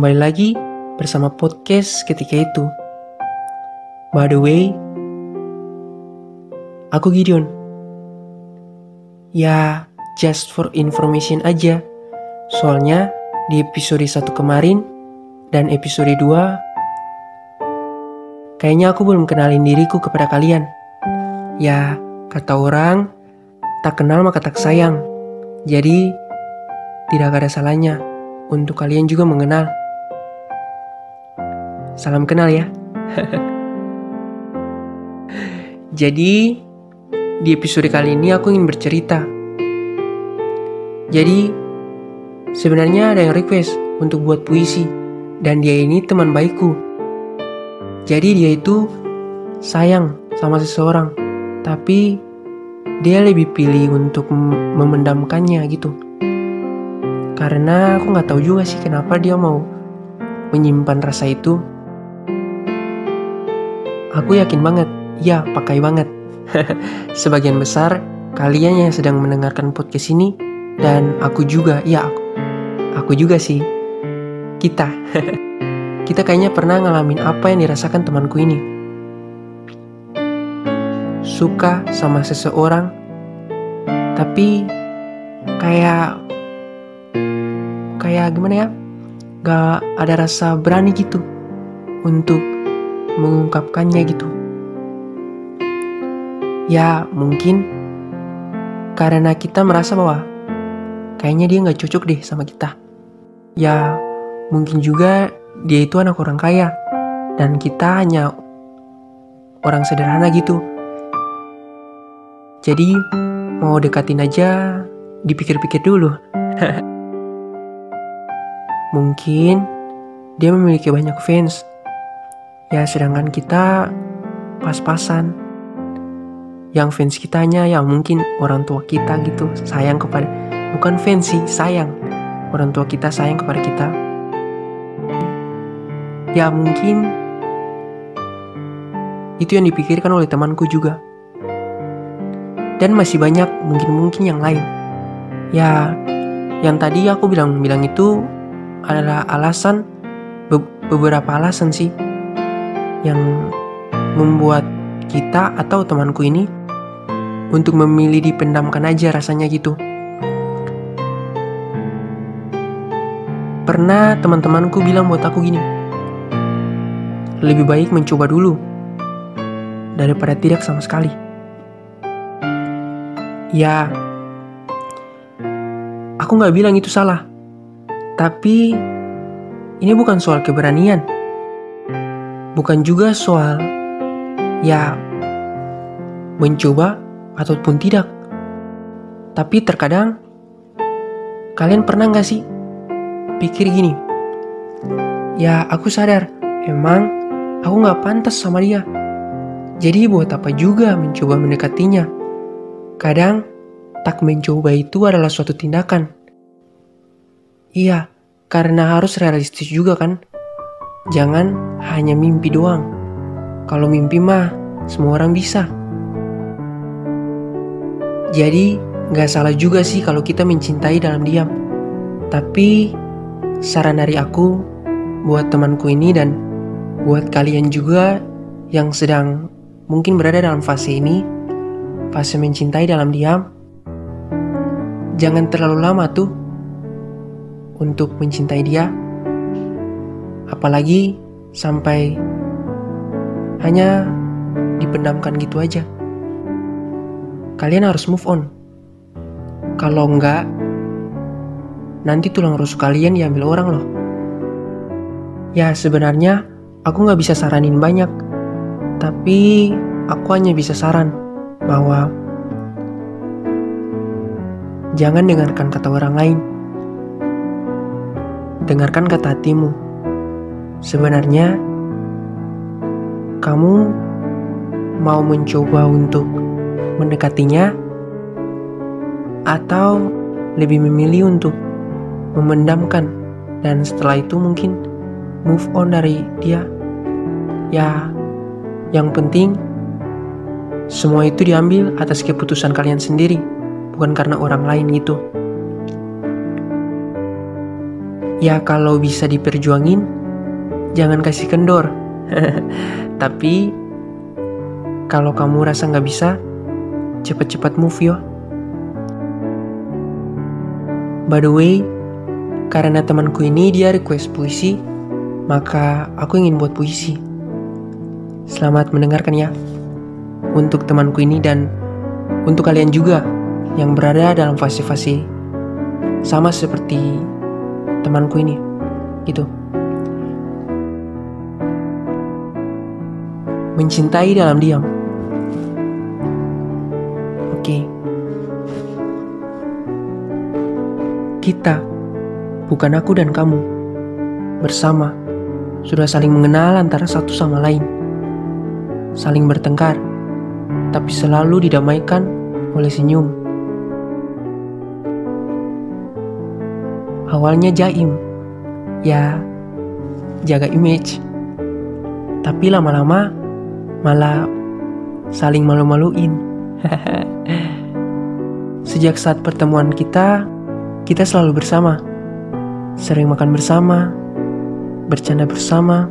Kembali lagi bersama podcast ketika itu. By the way, aku Gideon. Ya, just for information aja. Soalnya di episode 1 kemarin dan episode 2 kayaknya aku belum kenalin diriku kepada kalian. Ya, kata orang, tak kenal maka tak sayang. Jadi, tidak ada salahnya untuk kalian juga mengenal. Salam kenal ya. Jadi, di episode kali ini aku ingin bercerita. Jadi, sebenarnya ada yang request untuk buat puisi, dan dia ini teman baikku. Jadi dia itu sayang sama seseorang, tapi dia lebih pilih untuk memendamkannya gitu karena aku nggak tahu juga sih kenapa dia mau menyimpan rasa itu. Aku yakin banget, ya pakai banget. Sebagian besar kalian yang sedang mendengarkan podcast ini dan aku juga, ya aku, aku juga sih. Kita, kita kayaknya pernah ngalamin apa yang dirasakan temanku ini. Suka sama seseorang, tapi kayak kayak gimana ya gak ada rasa berani gitu untuk mengungkapkannya gitu. Ya mungkin karena kita merasa bahwa kayaknya dia nggak cocok deh sama kita. Ya mungkin juga dia itu anak orang kaya dan kita hanya orang sederhana gitu. Jadi mau dekatin aja dipikir-pikir dulu. Mungkin dia memiliki banyak fans. Ya sedangkan kita pas-pasan. Yang fans kitanya ya mungkin orang tua kita gitu sayang kepada bukan fans sih sayang orang tua kita sayang kepada kita. Ya mungkin itu yang dipikirkan oleh temanku juga. Dan masih banyak mungkin-mungkin yang lain. Ya, yang tadi aku bilang-bilang itu adalah alasan be beberapa alasan sih yang membuat kita atau temanku ini untuk memilih dipendamkan aja rasanya gitu. Pernah teman-temanku bilang buat aku gini, lebih baik mencoba dulu daripada tidak sama sekali. Ya, aku nggak bilang itu salah. Tapi ini bukan soal keberanian. Bukan juga soal ya mencoba ataupun tidak. Tapi terkadang kalian pernah nggak sih pikir gini? Ya aku sadar emang aku nggak pantas sama dia. Jadi buat apa juga mencoba mendekatinya? Kadang tak mencoba itu adalah suatu tindakan Iya, karena harus realistis juga kan. Jangan hanya mimpi doang. Kalau mimpi mah semua orang bisa. Jadi gak salah juga sih kalau kita mencintai dalam diam. Tapi saran dari aku buat temanku ini dan buat kalian juga yang sedang mungkin berada dalam fase ini, fase mencintai dalam diam, jangan terlalu lama tuh untuk mencintai dia, apalagi sampai hanya dipendamkan gitu aja. Kalian harus move on. Kalau enggak, nanti tulang rusuk kalian diambil orang loh. Ya sebenarnya aku nggak bisa saranin banyak, tapi aku hanya bisa saran bahwa jangan dengarkan kata orang lain dengarkan kata hatimu. Sebenarnya, kamu mau mencoba untuk mendekatinya, atau lebih memilih untuk memendamkan, dan setelah itu mungkin move on dari dia. Ya, yang penting semua itu diambil atas keputusan kalian sendiri, bukan karena orang lain gitu. Ya kalau bisa diperjuangin, jangan kasih kendor. Tapi kalau kamu rasa nggak bisa, cepat-cepat move yo. By the way, karena temanku ini dia request puisi, maka aku ingin buat puisi. Selamat mendengarkan ya. Untuk temanku ini dan untuk kalian juga yang berada dalam fase-fase sama seperti temanku ini gitu mencintai dalam diam. Oke. Kita bukan aku dan kamu bersama sudah saling mengenal antara satu sama lain. Saling bertengkar tapi selalu didamaikan oleh senyum. Awalnya jaim, ya jaga image. Tapi lama-lama malah saling malu-maluin. Sejak saat pertemuan kita, kita selalu bersama. Sering makan bersama, bercanda bersama.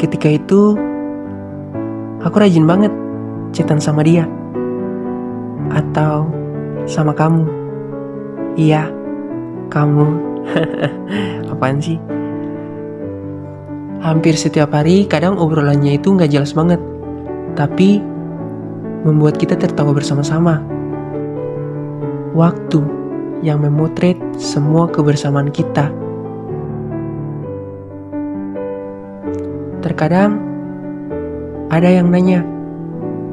Ketika itu, aku rajin banget cetan sama dia. Atau sama kamu. Iya kamu apaan sih hampir setiap hari kadang obrolannya itu nggak jelas banget. Tapi membuat kita tertawa bersama-sama. Waktu yang memotret semua kebersamaan kita. Terkadang ada yang nanya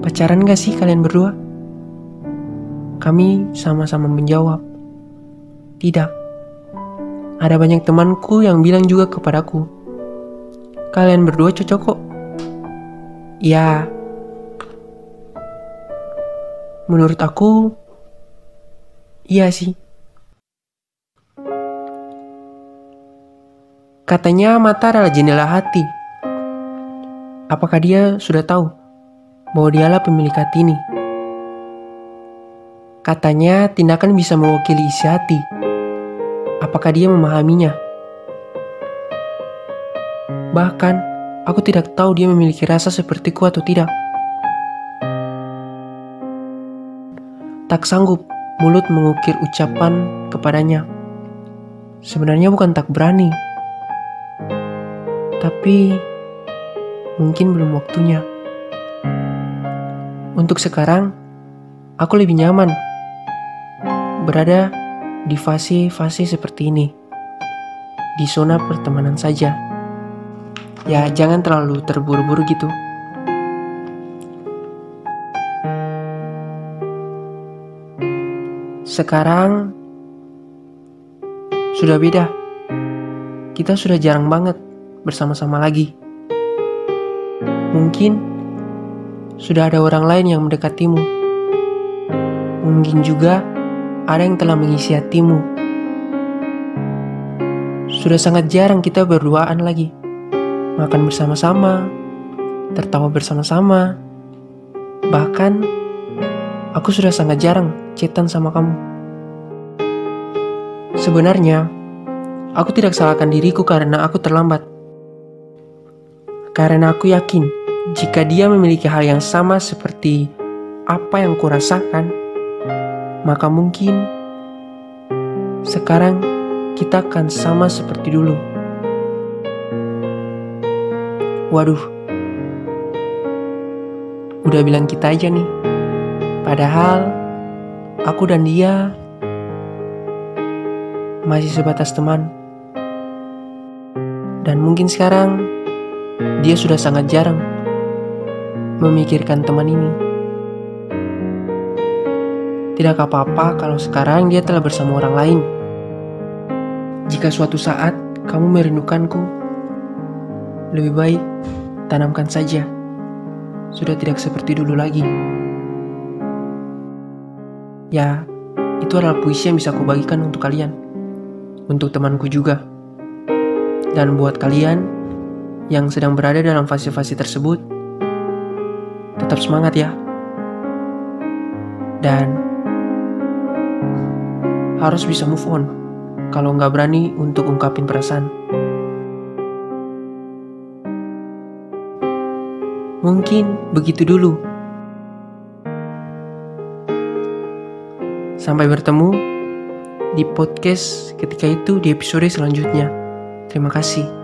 pacaran gak sih kalian berdua? Kami sama-sama menjawab tidak. Ada banyak temanku yang bilang juga kepadaku, kalian berdua cocok kok. Ya, menurut aku, iya sih. Katanya mata adalah jendela hati. Apakah dia sudah tahu bahwa dialah pemilik hati ini? Katanya tindakan bisa mewakili isi hati. Apakah dia memahaminya? Bahkan, aku tidak tahu dia memiliki rasa sepertiku atau tidak. Tak sanggup mulut mengukir ucapan kepadanya. Sebenarnya bukan tak berani, tapi mungkin belum waktunya. Untuk sekarang, aku lebih nyaman berada di fase-fase seperti ini, di zona pertemanan saja. Ya, jangan terlalu terburu-buru gitu. Sekarang sudah beda. Kita sudah jarang banget bersama-sama lagi. Mungkin sudah ada orang lain yang mendekatimu. Mungkin juga ada yang telah mengisi hatimu. Sudah sangat jarang kita berduaan lagi. Makan bersama-sama, tertawa bersama-sama. Bahkan, aku sudah sangat jarang cetan sama kamu. Sebenarnya, aku tidak salahkan diriku karena aku terlambat. Karena aku yakin, jika dia memiliki hal yang sama seperti apa yang kurasakan, maka mungkin sekarang kita akan sama seperti dulu. Waduh, udah bilang kita aja nih. Padahal aku dan dia masih sebatas teman. Dan mungkin sekarang dia sudah sangat jarang memikirkan teman ini. Tidak apa-apa kalau sekarang dia telah bersama orang lain. Jika suatu saat kamu merindukanku, lebih baik tanamkan saja. Sudah tidak seperti dulu lagi. Ya, itu adalah puisi yang bisa aku bagikan untuk kalian. Untuk temanku juga. Dan buat kalian yang sedang berada dalam fase-fase tersebut, tetap semangat ya. Dan harus bisa move on kalau nggak berani untuk ungkapin perasaan. Mungkin begitu dulu. Sampai bertemu di podcast ketika itu di episode selanjutnya. Terima kasih.